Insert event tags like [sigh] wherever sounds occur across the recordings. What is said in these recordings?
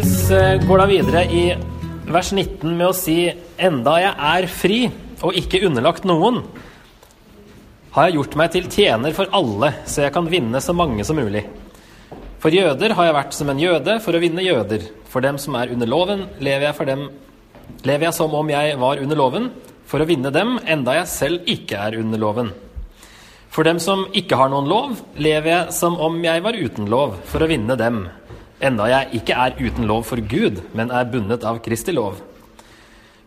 Paulus eh, går da videre i vers 19 med å si enda jeg er fri og ikke underlagt noen, har jeg gjort meg til tjener for alle, så jeg kan vinne så mange som mulig. For jøder har jeg vært som en jøde for å vinne jøder. For dem som er under loven, lever jeg, for dem, lever jeg som om jeg var under loven, for å vinne dem, enda jeg selv ikke er under loven. For dem som ikke har noen lov, lever jeg som om jeg var uten lov, for å vinne dem, enda jeg ikke er uten lov for Gud, men er bundet av Kristi lov.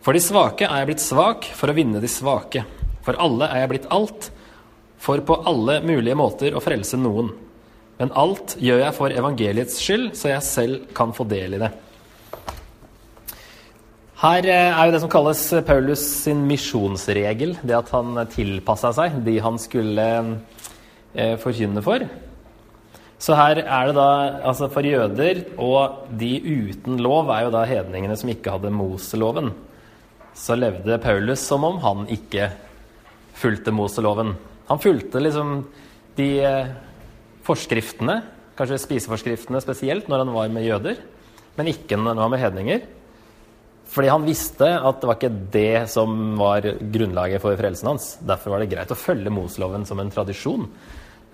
For de svake er jeg blitt svak for å vinne de svake. For alle er jeg blitt alt, for på alle mulige måter å frelse noen. Men alt gjør jeg for evangeliets skyld, så jeg selv kan få del i det. Her eh, er jo det som kalles Paulus sin misjonsregel, det at han tilpassa seg de han skulle eh, forkynne for. Så her er det da altså For jøder og de uten lov er jo da hedningene som ikke hadde Moseloven. Så levde Paulus som om han ikke fulgte Moseloven. Han fulgte liksom de eh, forskriftene, kanskje spiseforskriftene spesielt, når han var med jøder, men ikke når han var med hedninger. Fordi han visste at det var ikke det som var grunnlaget for frelsen hans. Derfor var det greit å følge Moseloven som en tradisjon,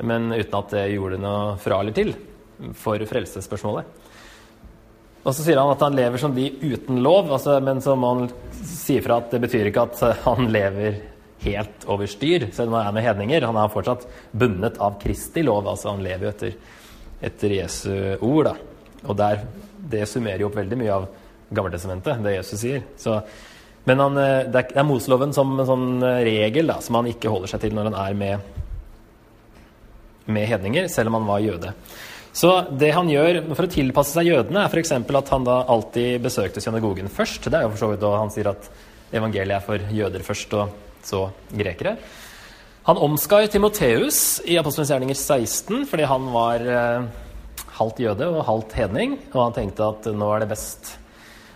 men uten at det gjorde noe fra eller til for frelsesspørsmålet. Og så sier han at han lever som de uten lov, altså, men som han sier fra at det betyr ikke at han lever helt over styr, selv om han er med hedninger. Han er fortsatt bundet av Kristi lov, altså han lever jo etter, etter Jesu ord. da. Og der, det summerer jo opp veldig mye av Gammeltestamentet, det Jesus sier. Så, men han, eh, det er, er Moseloven som en sånn eh, regel da, som han ikke holder seg til når han er med, med hedninger, selv om han var jøde. Så det han gjør for å tilpasse seg jødene, er f.eks. at han da alltid besøkte synagogen først. Det er jo for så vidt da han sier at evangeliet er for jøder først. og så grekere. Han omskar Timoteus i Apostelens gjerninger 16 fordi han var eh, halvt jøde og halvt hedning. Og han tenkte at nå er det best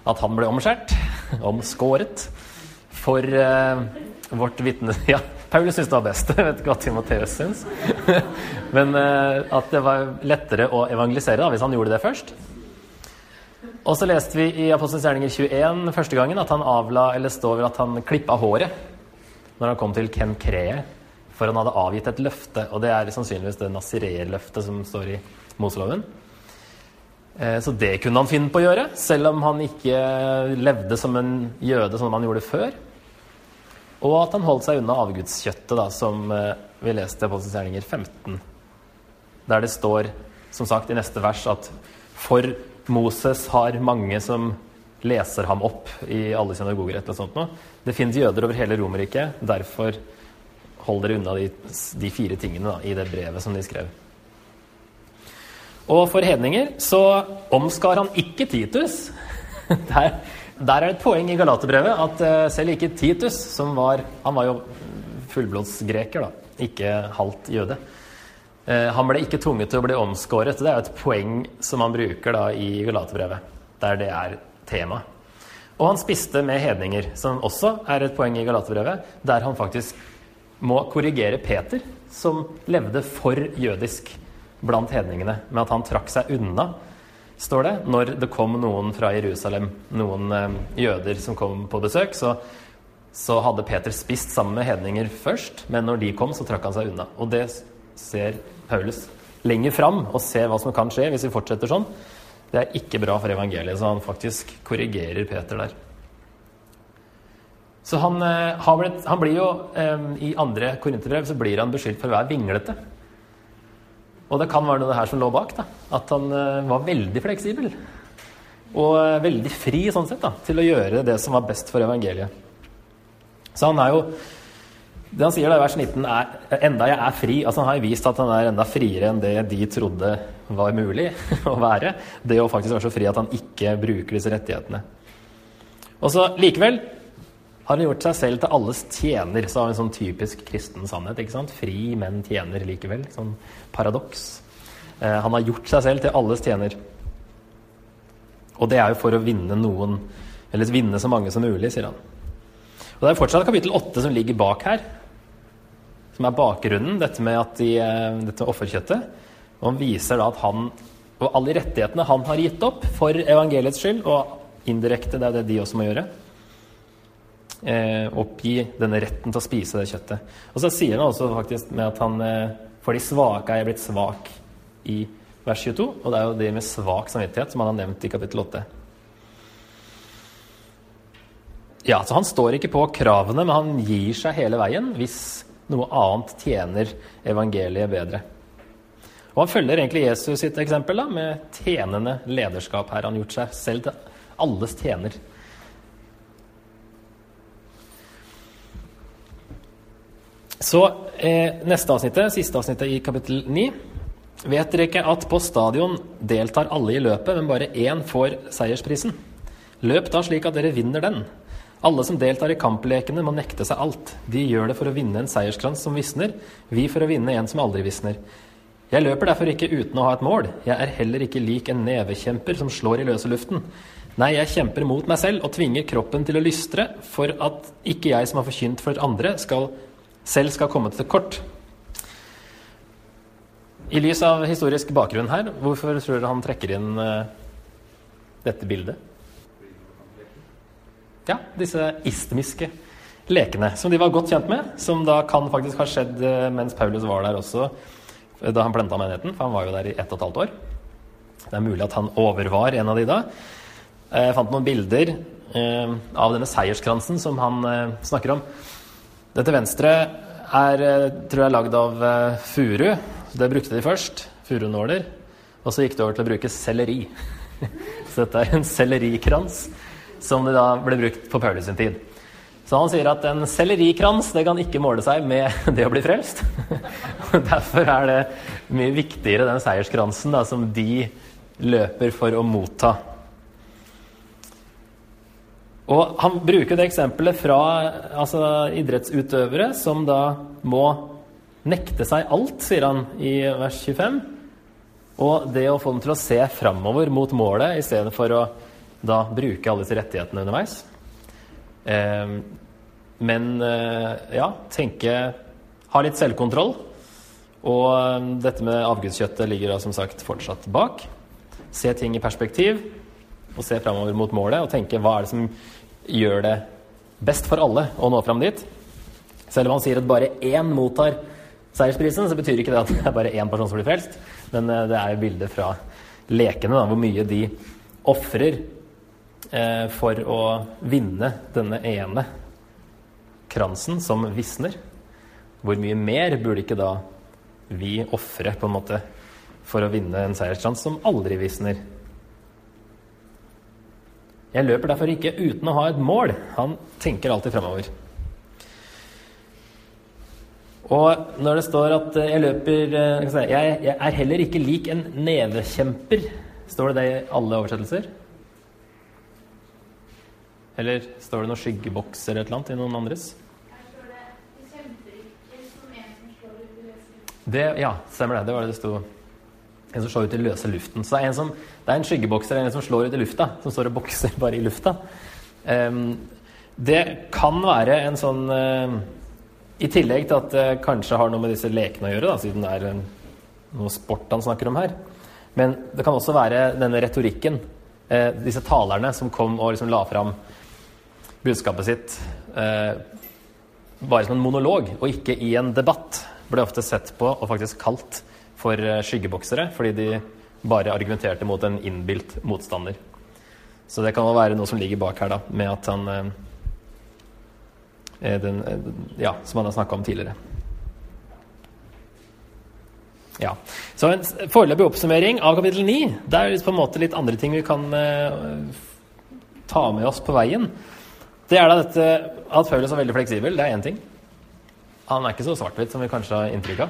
at han ble omskjært, [laughs] omskåret, for eh, vårt vitne... [laughs] Ja, Paulus syntes det var best. [laughs] Jeg vet ikke hva Timoteus syns. [laughs] Men eh, at det var lettere å evangelisere da, hvis han gjorde det først. Og så leste vi i Apostelens gjerninger 21 første gangen at han avla, eller står at han klippa håret når han kom til Ken Kree, for han hadde avgitt et løfte. Og det er sannsynligvis det nazirer-løftet som står i Moseloven. Eh, så det kunne han finne på å gjøre, selv om han ikke levde som en jøde som han gjorde før. Og at han holdt seg unna avgudskjøttet, da, som eh, vi leste på Gjerninger 15. Der det står, som sagt, i neste vers at for Moses har mange som leser ham opp i alle synagoger. Et eller sånt noe. Det finnes jøder over hele Romerriket. Derfor hold dere unna de, de fire tingene da, i det brevet som de skrev. Og for hedninger så omskar han ikke Titus. [laughs] Der, der er det et poeng i Galaterbrevet at uh, selv ikke Titus, som var Han var jo fullblodsgreker, da, ikke halvt jøde. Uh, han ble ikke tvunget til å bli omskåret. Det er jo et poeng som han bruker da i Galaterbrevet, der det er tema. Og han spiste med hedninger, som også er et poeng i Galaterbrevet, der han faktisk må korrigere Peter, som levde for jødisk blant hedningene, med at han trakk seg unna, står det, når det kom noen fra Jerusalem, noen eh, jøder som kom på besøk. Så, så hadde Peter spist sammen med hedninger først, men når de kom, så trakk han seg unna. Og det ser Paulus lenger fram, og ser hva som kan skje hvis vi fortsetter sånn. Det er ikke bra for evangeliet, så han faktisk korrigerer Peter der. Så han, eh, blitt, han blir jo eh, I andre korinterbrev så blir han beskyldt for å være vinglete. Og det kan være det her som lå bak. da, At han eh, var veldig fleksibel. Og eh, veldig fri sånn sett da, til å gjøre det som var best for evangeliet. Så han er jo det han sier da i vers 19, er enda jeg er fri. altså Han har jo vist at han er enda friere enn det de trodde var mulig [laughs] å være. Det å faktisk være så fri at han ikke bruker disse rettighetene. Og så likevel har han gjort seg selv til alles tjener. Så har vi en sånn typisk kristen sannhet. ikke sant? Fri, men tjener likevel. Sånn paradoks. Eh, han har gjort seg selv til alles tjener. Og det er jo for å vinne noen, eller vinne så mange som mulig, sier han. Og Det er fortsatt kapittel åtte som ligger bak her som er bakgrunnen, dette med, at de, eh, dette med offerkjøttet. Og han viser da at han Og alle rettighetene han har gitt opp for evangeliets skyld, og indirekte, det er det de også må gjøre, eh, oppgi denne retten til å spise det kjøttet. Og så sier han også faktisk med at han eh, for de svake er jeg blitt svak i vers 22, og det er jo det med svak samvittighet som han har nevnt i kapittel 8. Ja, så Han står ikke på kravene, men han gir seg hele veien hvis noe annet tjener evangeliet bedre. Og Han følger egentlig Jesus sitt eksempel da, med tjenende lederskap. her. Han gjort seg selv til alles tjener. Så eh, neste avsnittet, siste avsnittet i kapittel 9. Vet dere ikke at på stadion deltar alle i løpet, men bare én får seiersprisen? Løp da slik at dere vinner den. Alle som deltar i kamplekene, må nekte seg alt. De gjør det for å vinne en seierskrans som visner, vi for å vinne en som aldri visner. Jeg løper derfor ikke uten å ha et mål. Jeg er heller ikke lik en nevekjemper som slår i løse luften. Nei, jeg kjemper mot meg selv og tvinger kroppen til å lystre for at ikke jeg som har forkynt for andre, skal, selv skal komme til kort. I lys av historisk bakgrunn her, hvorfor tror dere han trekker inn uh, dette bildet? Ja, disse istmiske lekene, som de var godt kjent med. Som da kan faktisk ha skjedd uh, mens Paulus var der også, eh, da han planta menigheten. For han var jo der i ett og et halvt år. Det er mulig at han overvar en av de da. Jeg fant noen bilder av denne seierskransen som han snakker om. Det til venstre er tror jeg lagd av furu. Det brukte de først. Furunåler. Og så gikk det over til å bruke selleri. [laughs] Så dette er en sellerikrans som det da ble brukt på Paulus sin tid. Så han sier at en sellerikrans det kan ikke måle seg med [laughs] det å bli frelst. [laughs] Derfor er det mye viktigere den seierskransen da, som de løper for å motta. Og Han bruker det eksempelet fra altså, idrettsutøvere som da må nekte seg alt, sier han i vers 25. Og det å få dem til å se framover mot målet i stedet for å da bruke alle disse rettighetene underveis. Eh, men eh, ja, tenke Ha litt selvkontroll. Og eh, dette med avgudskjøttet ligger da som sagt fortsatt bak. Se ting i perspektiv og se framover mot målet og tenke hva er det som gjør det best for alle å nå fram dit. Selv om han sier at bare én mottar seiersprisen, så betyr ikke det at det er bare én person som blir frelst. Men eh, det er jo bildet fra lekene, da, hvor mye de ofrer eh, for å vinne denne ene kransen som visner. Hvor mye mer burde ikke da vi ofre på en måte for å vinne en seierskrans som aldri visner? Jeg løper derfor ikke uten å ha et mål. Han tenker alltid fremover. Og når det står at jeg løper Jeg, Jeg er heller ikke lik en nevekjemper, står det det i alle oversettelser? Eller står det noen skyggebokser eller et eller annet i noen andres? Det, ja, stemmer det. Det var det det sto. En som slår ut i løse luften. Så det er en, som, det er en skyggebokser en som slår ut i lufta. Som står og bokser bare i lufta. Um, det kan være en sånn uh, I tillegg til at det kanskje har noe med disse lekene å gjøre, da, siden det er en, noe sport han snakker om her. Men det kan også være denne retorikken. Uh, disse talerne som kom og liksom la fram budskapet sitt eh, bare som en monolog, og ikke i en debatt, ble ofte sett på og faktisk kalt for eh, skyggeboksere, fordi de bare argumenterte mot en innbilt motstander. Så det kan være noe som ligger bak her, da, med at han eh, den, eh, Ja, som han har snakka om tidligere. Ja. Så en foreløpig oppsummering av kapittel 9. Det er på en måte litt andre ting vi kan ta med oss på veien. Det er da dette at Paulus er veldig fleksibel. Det er én ting. Han er ikke så svart-hvitt som vi kanskje har inntrykk av.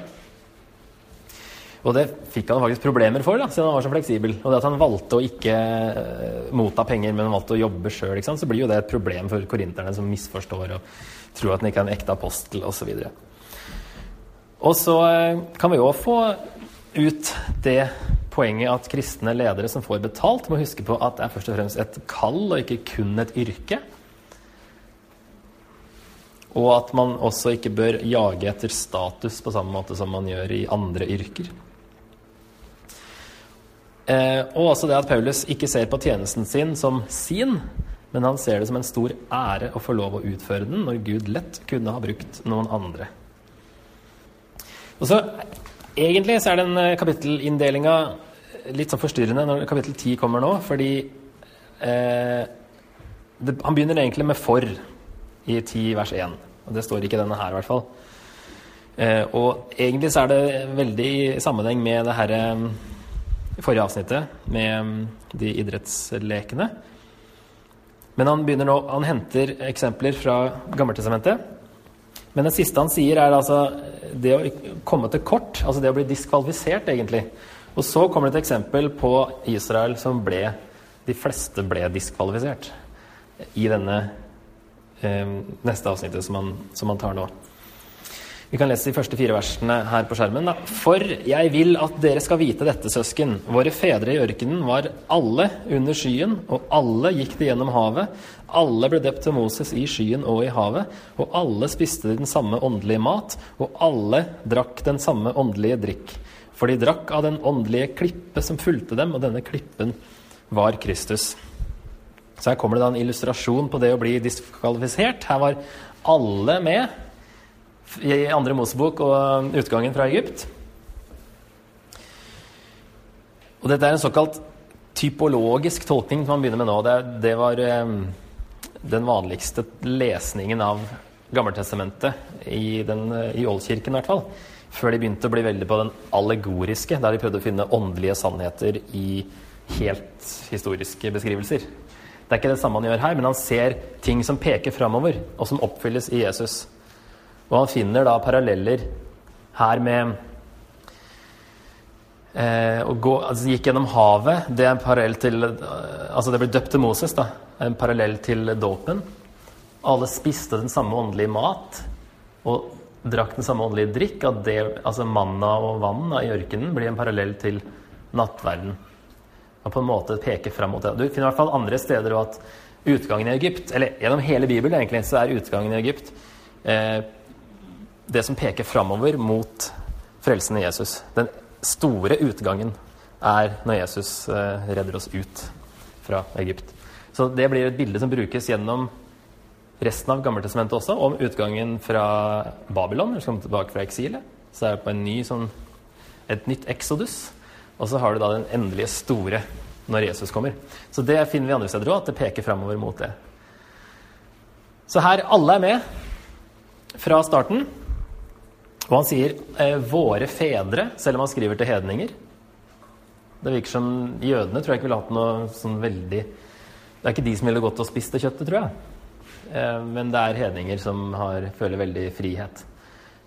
Og det fikk han faktisk problemer for, da, siden han var så fleksibel. Og det at han valgte å ikke uh, motta penger, men valgte å jobbe sjøl, så blir jo det et problem for korinterne som misforstår og tror at han ikke er en ekte apostel, osv. Og så uh, kan vi jo få ut det poenget at kristne ledere som får betalt, må huske på at det er først og fremst et kall og ikke kun et yrke. Og at man også ikke bør jage etter status på samme måte som man gjør i andre yrker. Eh, og også det at Paulus ikke ser på tjenesten sin som sin, men han ser det som en stor ære å få lov å utføre den når Gud lett kunne ha brukt noen andre. Og så Egentlig så er den eh, kapittelinndelinga litt sånn forstyrrende når kapittel 10 kommer nå, fordi eh, det, Han begynner egentlig med 'for' i 10 vers 1. Og det står ikke denne her, i hvert fall. Eh, og egentlig så er det veldig i sammenheng med det her eh, forrige avsnittet, med mm, de idrettslekene. Men han begynner nå, han henter eksempler fra Gammeltestamentet. Men det siste han sier, er altså det å komme til kort, altså det å bli diskvalifisert, egentlig. Og så kommer det et eksempel på Israel som ble De fleste ble diskvalifisert i denne eh, neste avsnittet som han, som han tar nå. Vi kan lese de første fire versene her på skjermen. Da. For jeg vil at dere skal vite dette, søsken. Våre fedre i ørkenen var alle under skyen, og alle gikk de gjennom havet. Alle ble døpt til Moses i skyen og i havet, og alle spiste den samme åndelige mat, og alle drakk den samme åndelige drikk. For de drakk av den åndelige klippe som fulgte dem, og denne klippen var Kristus. Så her kommer det da en illustrasjon på det å bli diskvalifisert. Her var alle med i andre Mosebok og utgangen fra Egypt. Og dette er en såkalt typologisk tolkning som man begynner med nå. Det, det var eh, den vanligste lesningen av Gammeltestamentet i, den, i Ålkirken, i hvert fall. Før de begynte å bli veldig på den allegoriske, der de prøvde å finne åndelige sannheter i helt historiske beskrivelser. Det er ikke det samme han gjør her, men han ser ting som peker framover, og som oppfylles i Jesus. Og han finner da paralleller her med eh, å gå, altså gikk gjennom havet. Det er en parallell til Altså, det ble døpt til Moses, da. En parallell til dåpen. Alle spiste den samme åndelige mat og drakk den samme åndelige drikk. At det, altså manna og vann i ørkenen blir en parallell til nattverden. Og på en måte peker fram mot det. Du finner i hvert fall andre steder at utgangen i Egypt, eller gjennom hele Bibelen egentlig, så er utgangen i Egypt eh, det som peker framover mot frelsen i Jesus. Den store utgangen er når Jesus eh, redder oss ut fra Egypt. Så det blir et bilde som brukes gjennom resten av Gammeltestamentet også, om utgangen fra Babylon, eller som tilbake fra eksilet. Så er det på en ny, sånn, et nytt exodus. Og så har du da den endelige store når Jesus kommer. Så det finner vi andre steder òg, at det peker framover mot det. Så her alle er med fra starten. Og han sier eh, 'våre fedre', selv om han skriver til hedninger. Det virker som jødene tror jeg ikke ville hatt noe sånn veldig Det er ikke de som ville gått og spist det kjøttet, tror jeg. Eh, men det er hedninger som har, føler veldig frihet.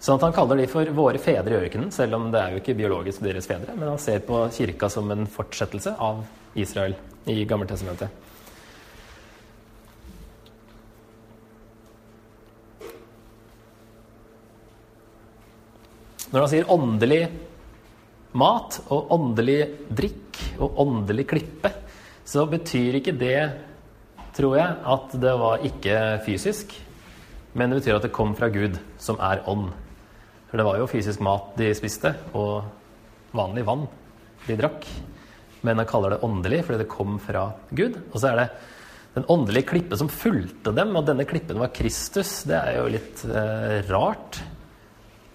Sånn at han kaller de for 'våre fedre i ørkenen', selv om det er jo ikke biologisk deres fedre. Men han ser på kirka som en fortsettelse av Israel i Gammeltestamentet. Når han sier åndelig mat og åndelig drikk og åndelig klippe, så betyr ikke det, tror jeg, at det var ikke fysisk. Men det betyr at det kom fra Gud, som er ånd. For det var jo fysisk mat de spiste, og vanlig vann de drakk. Men han kaller det åndelig fordi det kom fra Gud. Og så er det den åndelige klippe som fulgte dem, og denne klippen var Kristus. Det er jo litt eh, rart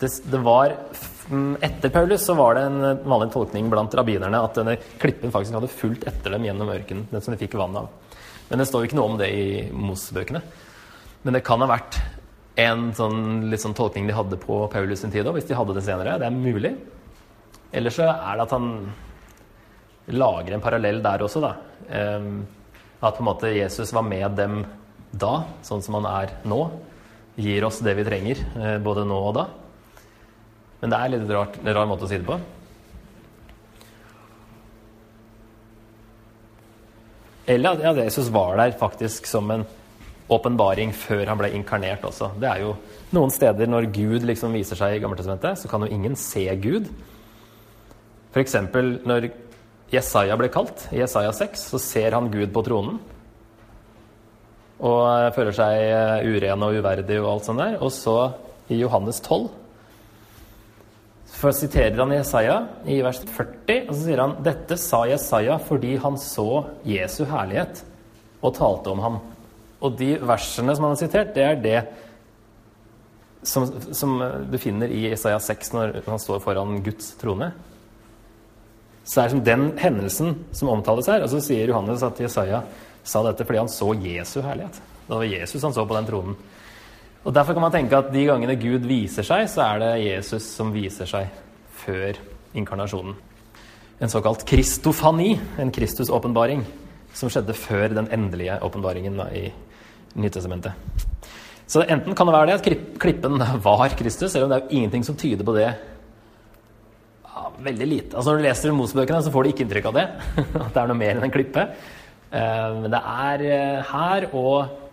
det, det, var mm, Etter Paulus så var det en vanlig tolkning blant rabbinerne at denne klippen faktisk hadde fulgt etter dem gjennom ørkenen. den som de fikk vann av. Men det står jo ikke noe om det i Mosebøkene. Men det kan ha vært en sånn, litt sånn tolkning de hadde på Paulus sin tid òg, hvis de hadde det senere. Det er mulig. Eller så er det at han lager en parallell der også, da. Um, at på en måte Jesus var med dem da, sånn som han er nå. Gir oss det vi trenger, eh, både nå og da. Men det er litt rart, en rar måte å si det på. Eller at Jesus var der faktisk som en åpenbaring før han ble inkarnert også. Det er jo noen steder når Gud liksom viser seg i Gammeltestamentet, så kan jo ingen se Gud. F.eks. når Jesaja ble kalt, i Jesaja 6, så ser han Gud på tronen. Og føler seg uren og uverdig og alt sånt der. Og så i Johannes 12 For siterer han Jesaja i vers 40, og så sier han dette sa Jesaja fordi han så Jesu herlighet og talte om ham. Og de versene som han har sitert, det er det som, som du finner i Jesaja 6 når han står foran Guds trone. Så det er som den hendelsen som omtales her. Og så sier Johannes at Jesaja sa dette fordi han så Jesu herlighet. Det var Jesus han så på den tronen. Og Derfor kan man tenke at de gangene Gud viser seg, så er det Jesus som viser seg før inkarnasjonen. En såkalt kristofani, en Kristus-åpenbaring, som skjedde før den endelige åpenbaringen i Nytestamentet. Så enten kan det være det at klippen var Kristus, eller om det er jo ingenting som tyder på det. Ja, veldig lite. Altså Når du leser Mosebøkene, så får du ikke inntrykk av det. [laughs] At det er noe mer enn en klippe. Eh, men det er eh, her og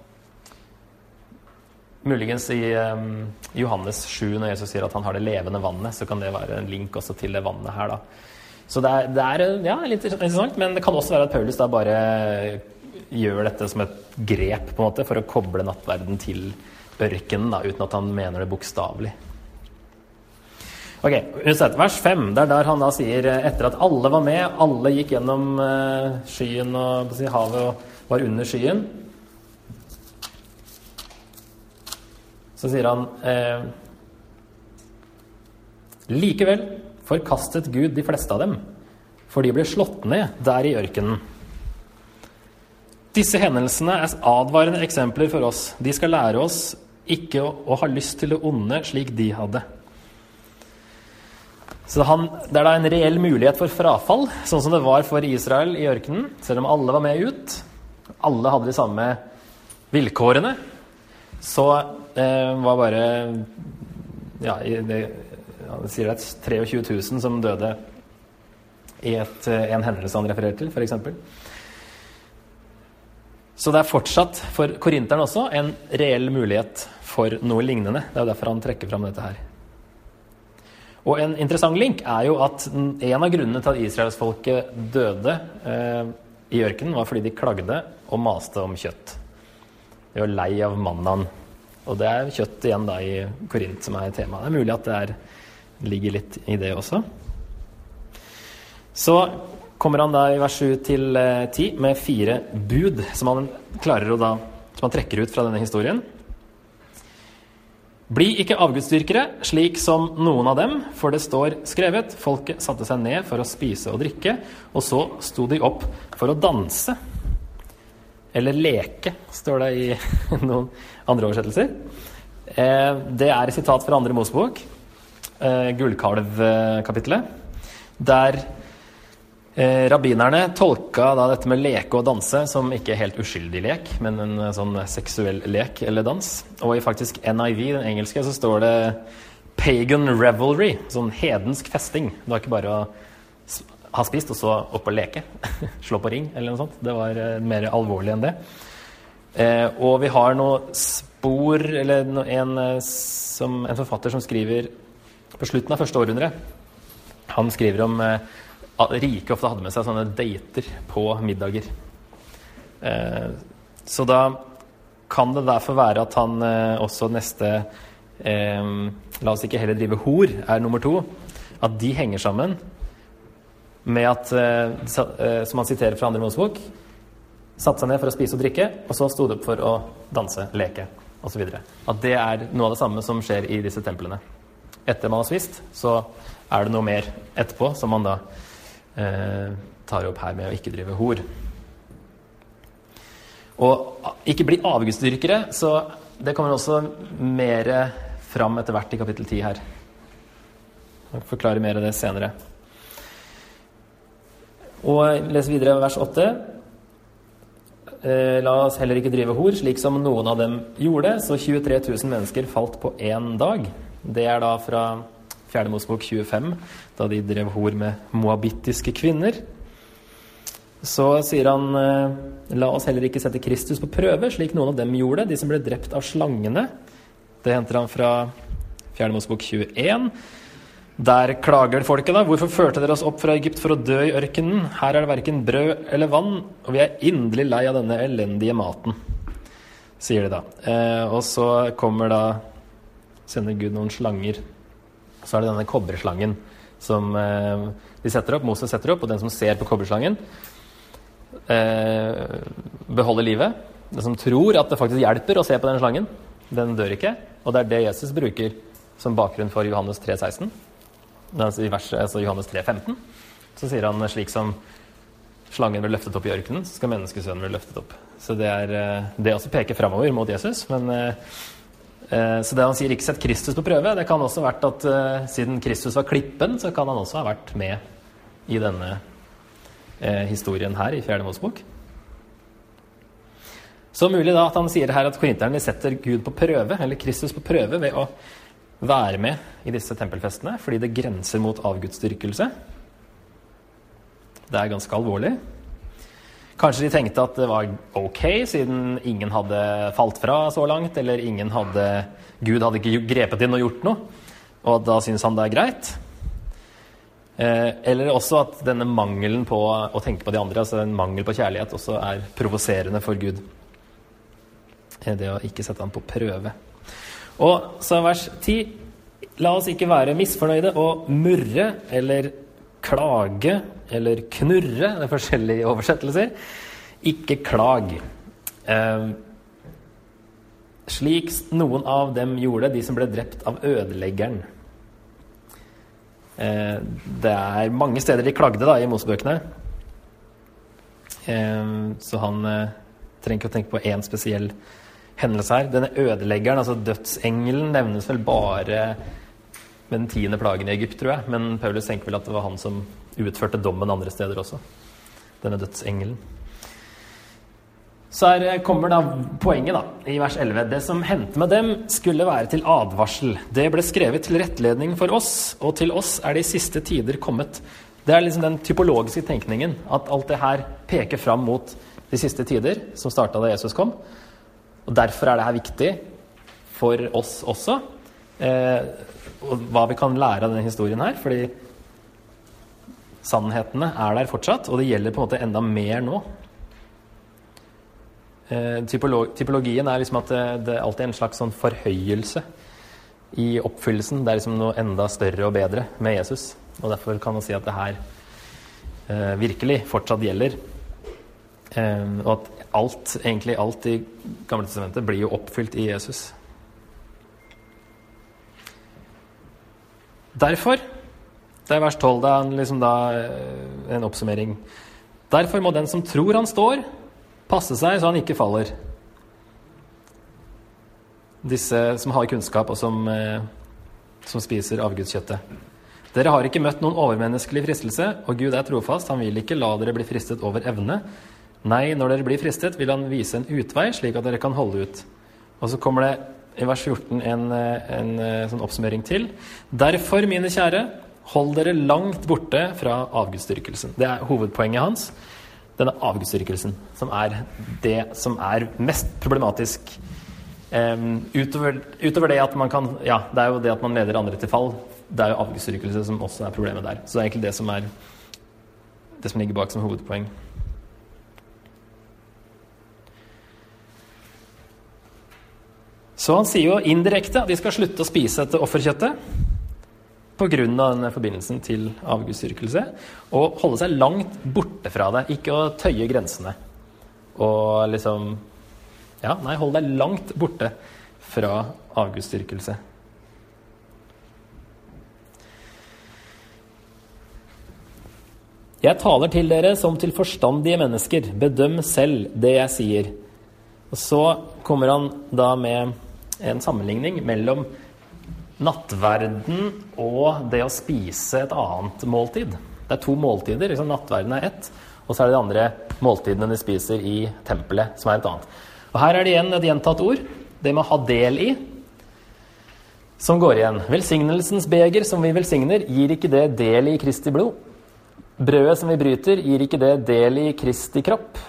Muligens i um, Johannes 7, når Jesus sier at han har det levende vannet, så kan det være en link også til det vannet her, da. Så det er, det er ja, litt interessant, men det kan også være at Paulus da bare gjør dette som et grep på en måte, for å koble nattverden til ørkenen, da, uten at han mener det bokstavelig. Ok, Vers 5, det er der han da sier etter at alle var med, alle gikk gjennom uh, skyen og si, havet og var under skyen Så sier han eh, Likevel forkastet Gud de fleste av dem, for de ble slått ned der i ørkenen. Disse hendelsene er advarende eksempler for oss. De skal lære oss ikke å, å ha lyst til det onde slik de hadde. Så han, Det er da en reell mulighet for frafall, sånn som det var for Israel i ørkenen. Selv om alle var med ut. Alle hadde de samme vilkårene. Så det var bare Ja, det, ja, sier det 23 000 som døde i et, en hendelse han refererer til, f.eks. Så det er fortsatt for korinteren også en reell mulighet for noe lignende. Det er derfor han trekker fram dette her. Og en interessant link er jo at en av grunnene til at israelsfolket døde eh, i ørkenen, var fordi de klagde og maste om kjøtt. De var lei av mannaen. Og det er kjøtt igjen da i Korint som er temaet. Det er mulig at det er, ligger litt i det også. Så kommer han da i vers 7 til 10 eh, med fire bud som han klarer å da som han trekker ut fra denne historien. Bli ikke avgudsdyrkere, slik som noen av dem, for det står skrevet folket satte seg ned for å spise og drikke, og så sto de opp for å danse. Eller leke, står det i [laughs] noen andre oversettelser. Eh, det er et sitat fra andre Mosebok, gullkalvkapitlet, der eh, rabbinerne tolka dette med leke og danse som ikke helt uskyldig lek, men en sånn seksuell lek eller dans. Og i faktisk NIV, den engelske, så står det 'pagan revelry', sånn hedensk festing. Det var ikke bare å ha spist, og så opp og leke. [laughs] Slå på ring, eller noe sånt. Det var eh, mer alvorlig enn det. Eh, og vi har noe spor Eller en, eh, som, en, forfatter som skriver på slutten av første århundre. Han skriver om eh, at rike ofte hadde med seg sånne dater på middager. Eh, så da kan det derfor være at han eh, også neste La oss ikke heller drive hor, er nummer to. At de henger sammen med at, eh, som han siterer fra andre Mosebok, satte seg ned for å spise og drikke, og så sto det opp for å danse, leke osv. At det er noe av det samme som skjer i disse templene. Etter man har spist, så er det noe mer etterpå som man da eh, tar opp her med å ikke drive hor. Og ikke bli avgudsdyrkere, så det kommer også mer fram etter hvert i kapittel 10 her. Jeg forklarer mer av det senere. Og les videre vers 8. Eh, la oss heller ikke drive hor, slik som noen av dem gjorde. Så 23 000 mennesker falt på én dag. Det er da fra 4. Mosebok 25, da de drev hor med moabittiske kvinner. Så sier han eh, la oss heller ikke sette Kristus på prøve, slik noen av dem gjorde, de som ble drept av slangene. Det henter han fra 4. Mosebok 21. Der klager folket, da. Hvorfor førte dere oss opp fra Egypt for å dø i ørkenen? Her er det verken brød eller vann, og vi er inderlig lei av denne elendige maten, sier de da. Eh, og så kommer da Sender Gud noen slanger Så er det denne kobberslangen som eh, de setter opp, Moses setter opp, og den som ser på kobberslangen, eh, beholder livet. Den som tror at det faktisk hjelper å se på den slangen, den dør ikke. Og det er det Jesus bruker som bakgrunn for Johannes 3,16. I verset, altså Johannes 3, 15, så sier han slik som slangen ble løftet opp i ørkenen, så skal menneskesønnen bli løftet opp. Så det, er, eh, det også peker framover mot Jesus. Men, eh, eh, så det han sier 'ikke sett Kristus på prøve', det kan også ha vært at siden Kristus var klippen, så kan han også ha vært med i denne historien her i Fjerde Mosebok. Så mulig da at han sier her at korinterne setter Gud på prøve, eller Kristus på prøve, ved å være med i disse tempelfestene fordi det grenser mot avgudsdyrkelse. Det er ganske alvorlig. Kanskje de tenkte at det var ok, siden ingen hadde falt fra så langt, eller ingen hadde Gud hadde ikke grepet inn og gjort noe, og da syns han det er greit. Eh, eller også at denne mangelen på å tenke på de andre, altså en mangel på kjærlighet, også er provoserende for Gud. Eh, det å ikke sette ham på prøve. Og så vers 10. La oss ikke være misfornøyde og murre eller klage eller knurre. Det er forskjellige oversettelser. Ikke klag. Eh, slik noen av dem gjorde, de som ble drept av ødeleggeren. Eh, det er mange steder de klagde da, i Mosebøkene. Eh, så han eh, trenger ikke å tenke på én spesiell hendelse her. Denne ødeleggeren, altså dødsengelen, nevnes vel bare med den tiende plagen i Egypt, tror jeg. Men Paulus tenker vel at det var han som utførte dommen andre steder også. Denne dødsengelen. Så her kommer da poenget da, i vers 11. Det som hendte med dem, skulle være til advarsel. Det ble skrevet til rettledning for oss, og til oss er de siste tider kommet. Det er liksom den typologiske tenkningen, at alt det her peker fram mot de siste tider, som starta da Jesus kom. Og Derfor er det her viktig for oss også. Eh, og hva vi kan lære av denne historien her. fordi sannhetene er der fortsatt, og det gjelder på en måte enda mer nå. Eh, typolog, typologien er liksom at det er alltid en slags sånn forhøyelse i oppfyllelsen. Det er liksom noe enda større og bedre med Jesus. Og derfor kan man si at det her eh, virkelig fortsatt gjelder. Eh, og at alt, egentlig alt i Gamle testamentet blir jo oppfylt i Jesus. Derfor det er vers 12. Det er liksom da eh, en oppsummering. Derfor må den som tror han står, passe seg så han ikke faller. Disse som har kunnskap, og som, eh, som spiser avgudskjøttet. Dere har ikke møtt noen overmenneskelig fristelse, og Gud er trofast. Han vil ikke la dere bli fristet over evne. Nei, når dere blir fristet, vil han vise en utvei, slik at dere kan holde ut. Og så kommer det i vers 14 en, eh, en, en sånn oppsummering til. Derfor, mine kjære, Hold dere langt borte fra avgudsdyrkelsen. Det er hovedpoenget hans. Denne avgudsdyrkelsen, som er det som er mest problematisk. Um, utover, utover, det at man kan Ja, det er jo det at man leder andre til fall. Det er jo avgudsdyrkelse som også er problemet der. Så det er egentlig det som er det som ligger bak som hovedpoeng. Så han sier jo indirekte at de skal slutte å spise etter offerkjøttet pga. denne forbindelsen til avgudsdyrkelse. Og holde seg langt borte fra det. Ikke å tøye grensene. Og liksom Ja, nei, hold deg langt borte fra avgudsdyrkelse. Jeg taler til dere som til forstandige mennesker. Bedøm selv det jeg sier. Og så kommer han da med en sammenligning mellom nattverden og det å spise et annet måltid. Det er to måltider. Liksom nattverden er ett, og så er det de andre måltidene de spiser i tempelet, som er et annet. Og Her er det igjen et gjentatt ord, det med å ha del i, som går igjen. Velsignelsens beger som vi velsigner, gir ikke det del i Kristi blod? Brødet som vi bryter, gir ikke det del i Kristi kropp?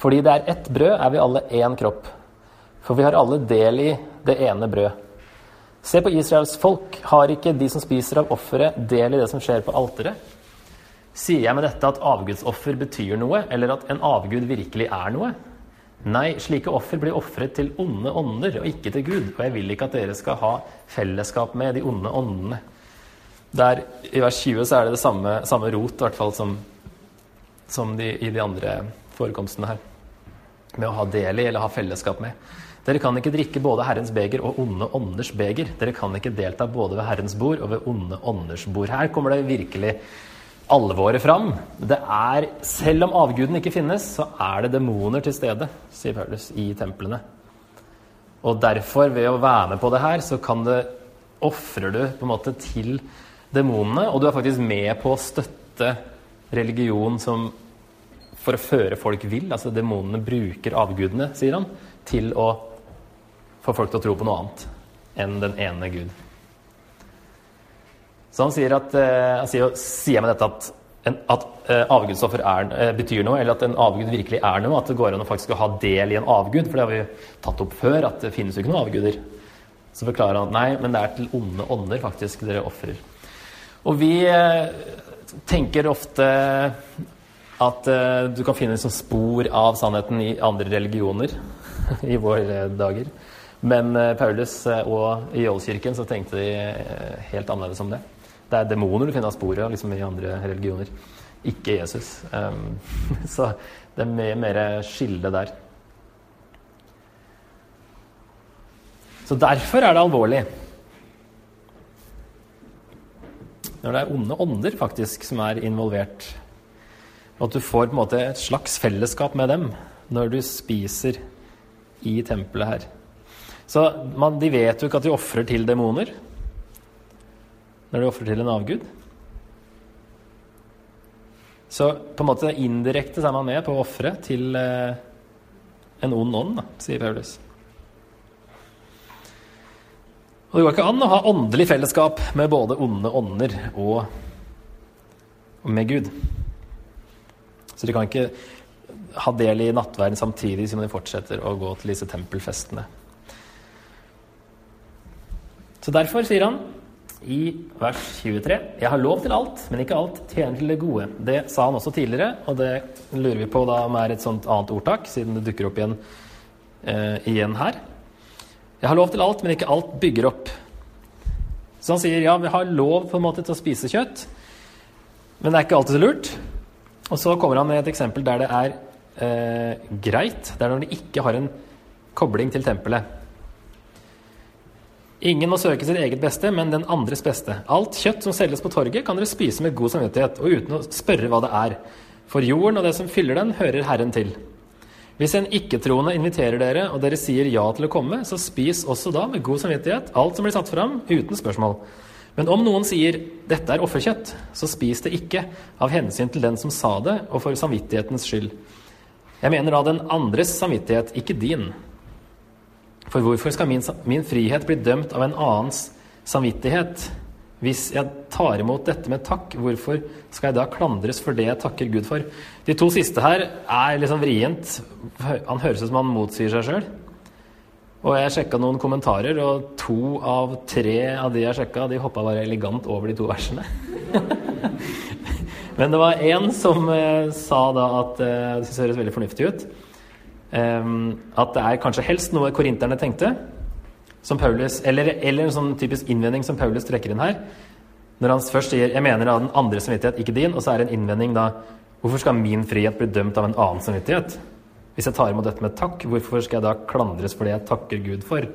Fordi det er ett brød, er vi alle én kropp. For vi har alle del i det ene brød. Se på Israels folk. Har ikke de som spiser av offeret, del i det som skjer på alteret? Sier jeg med dette at avgudsoffer betyr noe, eller at en avgud virkelig er noe? Nei, slike offer blir ofret til onde ånder og ikke til Gud. Og jeg vil ikke at dere skal ha fellesskap med de onde åndene. Der I vers 20 så er det det samme, samme rot i hvert fall som, som de, i de andre forekomstene her. Med å ha del i eller ha fellesskap med. Dere kan ikke drikke både Herrens beger og onde ånders beger. Dere kan ikke delta både ved Herrens bord og ved onde ånders bord. Her kommer det virkelig alvoret fram. Det er, Selv om avguden ikke finnes, så er det demoner til stede, sier Paulus, i templene. Og derfor, ved å være med på det her, så kan det ofrer du på en måte til demonene, og du er faktisk med på å støtte religion som for å føre folk vil. Altså demonene bruker avgudene, sier han, til å få folk til å tro på noe annet enn den ene Gud. Så han sier, at, uh, han sier, sier med dette at, en, at uh, avgudsoffer er, uh, betyr noe, eller at en avgud virkelig er noe. At det går an å faktisk ha del i en avgud. For det har vi tatt opp før, at det finnes jo ikke noen avguder. Så forklarer han at nei, men det er til onde ånder faktisk dere ofrer. Og vi tenker ofte at du kan finne sånn spor av sannheten i andre religioner [laughs] i våre dager. Men Paulus og i Jollkirken så tenkte de helt annerledes om det. Det er demoner du finner spor av liksom i andre religioner, ikke Jesus. Um, [laughs] så det er mye mer skille der. Så derfor er det alvorlig. Når det er onde ånder faktisk som er involvert. Og at du får på en måte et slags fellesskap med dem når du spiser i tempelet her. Så man, de vet jo ikke at de ofrer til demoner når de ofrer til en avgud. Så på en måte indirekte er man med på å ofre til eh, en ond ånd, sier Paulus. Og det går ikke an å ha åndelig fellesskap med både onde ånder og, og med Gud. Så de kan ikke ha del i nattverden samtidig som de fortsetter å gå til disse tempelfestene. Så derfor sier han i vers 23. Jeg har lov til alt, men ikke alt tjener til det gode. Det sa han også tidligere, og det lurer vi på da om er et sånt annet ordtak, siden det dukker opp igjen, eh, igjen her. Jeg har lov til alt, men ikke alt bygger opp. Så han sier ja, vi har lov på en måte til å spise kjøtt, men det er ikke alltid så lurt. Og så kommer han med et eksempel der det er eh, greit. Det er når de ikke har en kobling til tempelet. Ingen må søke sitt eget beste, men den andres beste. Alt kjøtt som selges på torget, kan dere spise med god samvittighet og uten å spørre hva det er. For jorden og det som fyller den, hører Herren til. Hvis en ikke-troende inviterer dere, og dere sier ja til å komme, så spis også da med god samvittighet alt som blir satt fram, uten spørsmål. Men om noen sier 'dette er offerkjøtt', så spis det ikke av hensyn til den som sa det, og for samvittighetens skyld. Jeg mener da den andres samvittighet, ikke din. For hvorfor skal min, min, frihet bli dømt av en annens samvittighet? Hvis jeg tar imot dette med takk, hvorfor skal jeg da klandres for det jeg takker Gud for? De to siste her er liksom vrient. Han høres ut som han motsier seg sjøl. Og jeg sjekka noen kommentarer, og to av tre av de jeg sjekka, de hoppa bare elegant over de to versene. [laughs] Men det var én som eh, sa da at eh, det synes høres veldig fornuftig ut. Ehm, at det er kanskje helst noe korinterne tenkte, som Paulus, eller, eller en sånn typisk innvending som Paulus trekker inn her. Når han først sier 'jeg mener av den andre samvittighet, ikke din', og så er det en innvending da 'hvorfor skal min frihet bli dømt av en annen samvittighet'? Hvis jeg tar imot dette med takk, hvorfor skal jeg da klandres for det jeg takker Gud for?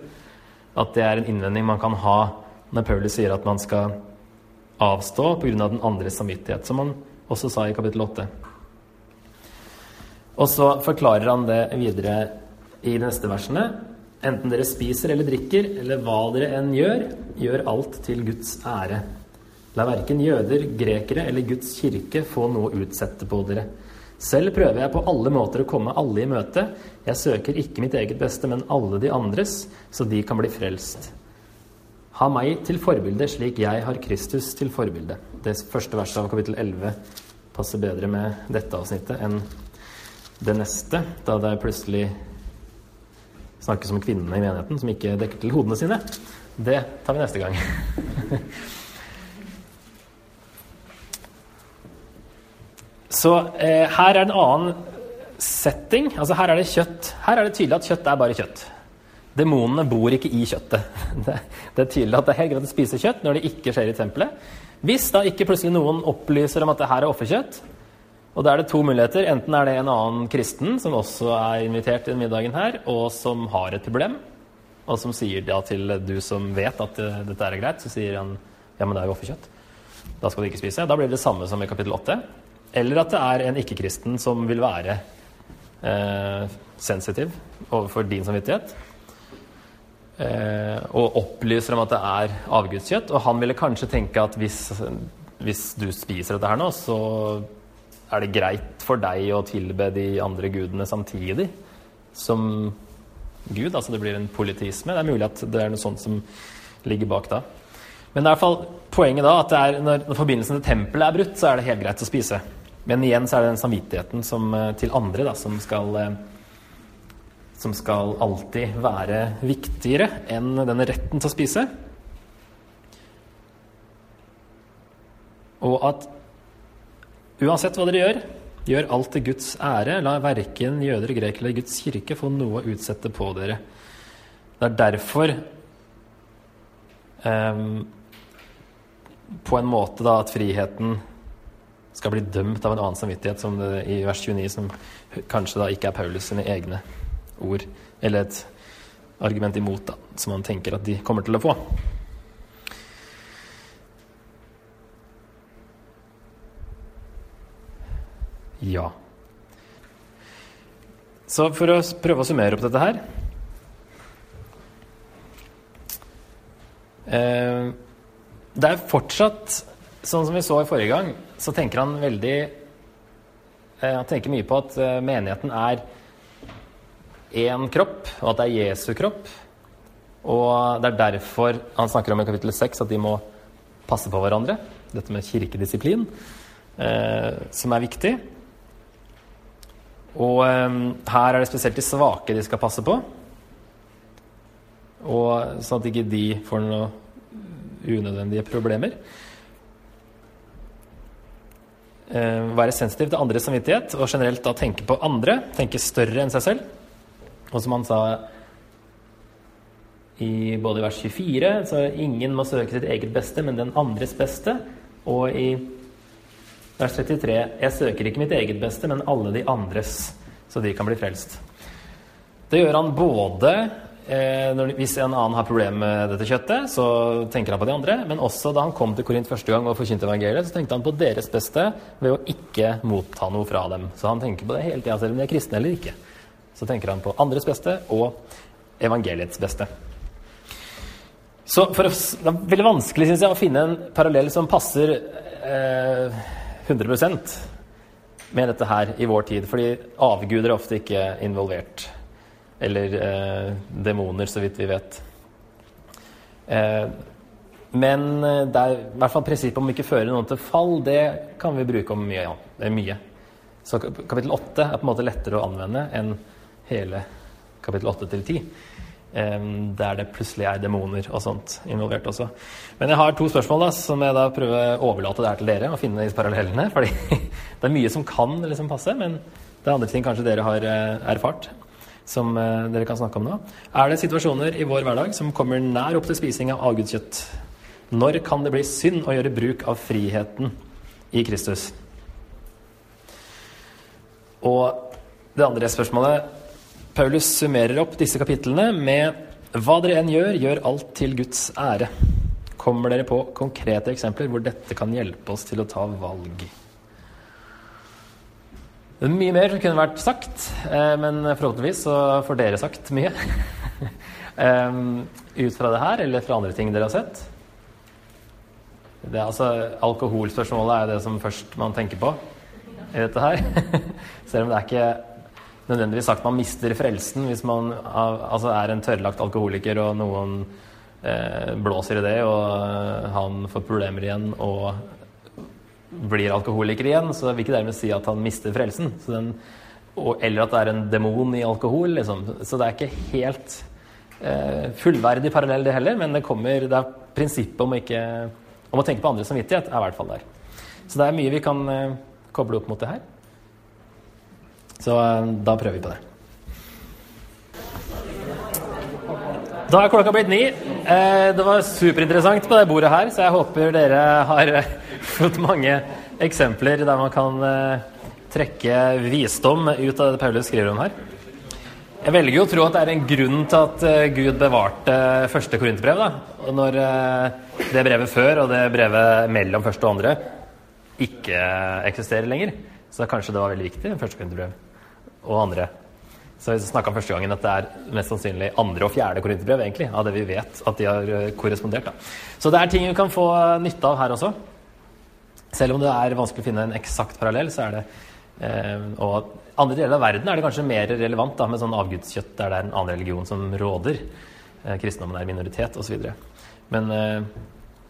At det er en innvending man kan ha når Paulus sier at man skal avstå pga. den andres samvittighet, som han også sa i kapittel 8. Og så forklarer han det videre i de neste versene. Enten dere spiser eller drikker, eller hva dere enn gjør, gjør alt til Guds ære. La verken jøder, grekere eller Guds kirke få noe å utsette på dere. Selv prøver jeg på alle måter å komme alle i møte. Jeg søker ikke mitt eget beste, men alle de andres, så de kan bli frelst. Ha meg til forbilde slik jeg har Kristus til forbilde. Det første verset av kapittel 11 passer bedre med dette avsnittet enn det neste, da det plutselig snakkes om kvinnene i menigheten som ikke dekker til hodene sine, det tar vi neste gang. [laughs] Så eh, her er en annen setting. Altså her er det kjøtt. Her er det tydelig at kjøtt er bare kjøtt. Demonene bor ikke i kjøttet. [laughs] Det, det, er tydelig at det er helt greit å spise kjøtt når det ikke skjer i tempelet. Hvis da ikke plutselig noen opplyser om at det her er offerkjøtt, og da er det to muligheter. Enten er det en annen kristen som også er invitert til middagen her, og som har et problem, og som sier da til du som vet at uh, dette er greit, så sier han ja, men det er jo offerkjøtt. Da skal du ikke spise. Da blir det det samme som i kapittel 8. Eller at det er en ikke-kristen som vil være eh, sensitiv overfor din samvittighet. Eh, og opplyser om at det er avgudskjøtt. Og han ville kanskje tenke at hvis, hvis du spiser dette her nå, så er det greit for deg å tilbe de andre gudene samtidig som Gud? Altså det blir en politisme? Det er mulig at det er noe sånt som ligger bak da. Men det er i hvert fall poenget da at er, når, når, forbindelsen til tempelet er brutt, så er det helt greit å spise. Men igjen så er det den samvittigheten som, eh, til andre da, som skal eh, som skal alltid være viktigere enn denne retten til å spise. Og at Uansett hva dere gjør, gjør alt til Guds ære. La verken jøder, grekere eller Guds kirke få noe å utsette på dere. Det er derfor um, på en måte da at friheten skal bli dømt av en annen samvittighet, som det i vers 29, som kanskje da ikke er Paulus sine egne ord, eller et argument imot, da, som han tenker at de kommer til å få. Ja. Så for å prøve å summere opp dette her eh, Det er fortsatt, sånn som vi så i forrige gang, så tenker han veldig eh, Han tenker mye på at eh, menigheten er én kropp, og at det er Jesu kropp. Og det er derfor han snakker om i kapittel 6 at de må passe på hverandre. Dette med kirkedisiplin, som er viktig. Og um, her er det spesielt de svake de skal passe på. Og sånn at ikke de får noen unødvendige problemer. Uh, være sensitiv til andres samvittighet og generelt da tenke på andre. Tenke større enn seg selv. Og som han sa i både vers 24, så ingen må søke sitt eget beste, men den andres beste. Og i Vers 33. Jeg søker ikke mitt eget beste, men alle de andres, så de kan bli frelst. Det gjør han både eh, når, hvis en annen har problemer med dette kjøttet, så tenker han på de andre. Men også da han kom til Korint første gang og forkynte evangeliet, så tenkte han på deres beste ved å ikke motta noe fra dem. Så han tenker på det hele tida, selv om de er kristne eller ikke. Så tenker han på andres beste og evangeliets beste. Så for Det er veldig vanskelig synes jeg, å finne en parallell som passer eh, 100 med dette her i vår tid. Fordi avguder er ofte ikke involvert. Eller eh, demoner, så vidt vi vet. Eh, men eh, det er i hvert fall prinsippet om ikke føre noen til fall, det kan vi bruke om mye. Ja. Det er mye. Så kapittel 8 er på en måte lettere å anvende enn hele kapittel 8 til 10 der det plutselig er demoner og sånt involvert også. Men jeg har to spørsmål da, som jeg da prøver å overlate det her til dere. og finne disse parallellene, [laughs] fordi Det er mye som kan liksom passe, men det er andre ting kanskje dere har eh, erfart som eh, dere kan snakke om nå. Er det situasjoner i vår hverdag som kommer nær opp til spising av avgudskjøtt? Når kan det bli synd å gjøre bruk av friheten i Kristus? Og det andre spørsmålet Paulus summerer opp disse kapitlene med hva dere enn gjør, gjør alt til Guds ære. Kommer dere på konkrete eksempler hvor dette kan hjelpe oss til å ta valg? Mye mer som kunne vært sagt, eh, men forhåpentligvis så får dere sagt mye. [laughs] Ut fra det her, eller fra andre ting dere har sett. Det er altså, alkoholspørsmålet er det som først man tenker på i dette her. [laughs] Selv om det er ikke nødvendigvis sagt man mister frelsen hvis man altså er en tørrlagt alkoholiker og noen eh, blåser i det, og eh, han får problemer igjen og blir alkoholiker igjen, så vil ikke dermed si at han mister frelsen. Den, og, eller at det er en demon i alkohol. Liksom. Så det er ikke helt eh, fullverdig parallell, det heller, men det kommer, det er prinsippet om, ikke, om å tenke på andres samvittighet er i hvert fall der. Så det er mye vi kan eh, koble opp mot det her. Så eh, da prøver vi på det. Da er klokka blitt ni. Eh, det var superinteressant på det bordet her, så jeg håper dere har eh, fått mange eksempler der man kan eh, trekke visdom ut av det Paulus skriver om her. Jeg velger jo å tro at det er en grunn til at Gud bevarte første korinterbrev. Når det brevet før og det brevet mellom første og andre ikke eksisterer lenger, så kanskje det var veldig viktig, første korinterbrev og andre. Så vi snakka første gangen at det er mest sannsynlig andre og fjerde korinterbrev, egentlig, av det vi vet at de har eh, korrespondert. Så det er ting vi kan få nytte av her også. Selv om det er vanskelig å finne en eksakt parallell, så er det eh, Og andre deler av verden er det kanskje mer relevant da, med sånn avgudskjøtt der det er en annen religion som råder. Eh, kristendommen er minoritet osv. Men eh,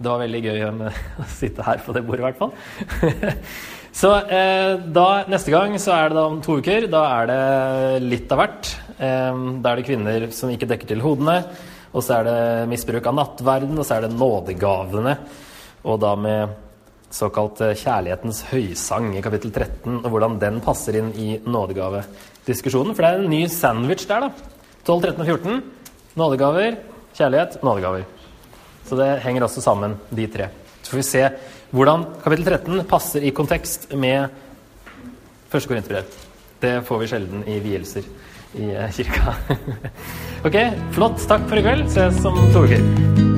det var veldig gøy [laughs] å sitte her på det bordet, i hvert fall. [laughs] Så eh, da, neste gang så er det da om to uker. Da er det litt av hvert. Eh, da er det kvinner som ikke dekker til hodene. Og så er det misbruk av nattverden, og så er det nådegavene. Og da med såkalt eh, kjærlighetens høysang i kapittel 13, og hvordan den passer inn i nådegavediskusjonen. For det er en ny sandwich der, da. 12, 13 og 14. Nådegaver, kjærlighet, nådegaver. Så det henger også sammen, de tre. Så får vi se hvordan kapittel 13 passer i kontekst med første korinterbrev. Det får vi sjelden i vielser i eh, kirka. [laughs] ok, flott. Takk for i kveld. Ses om to uker.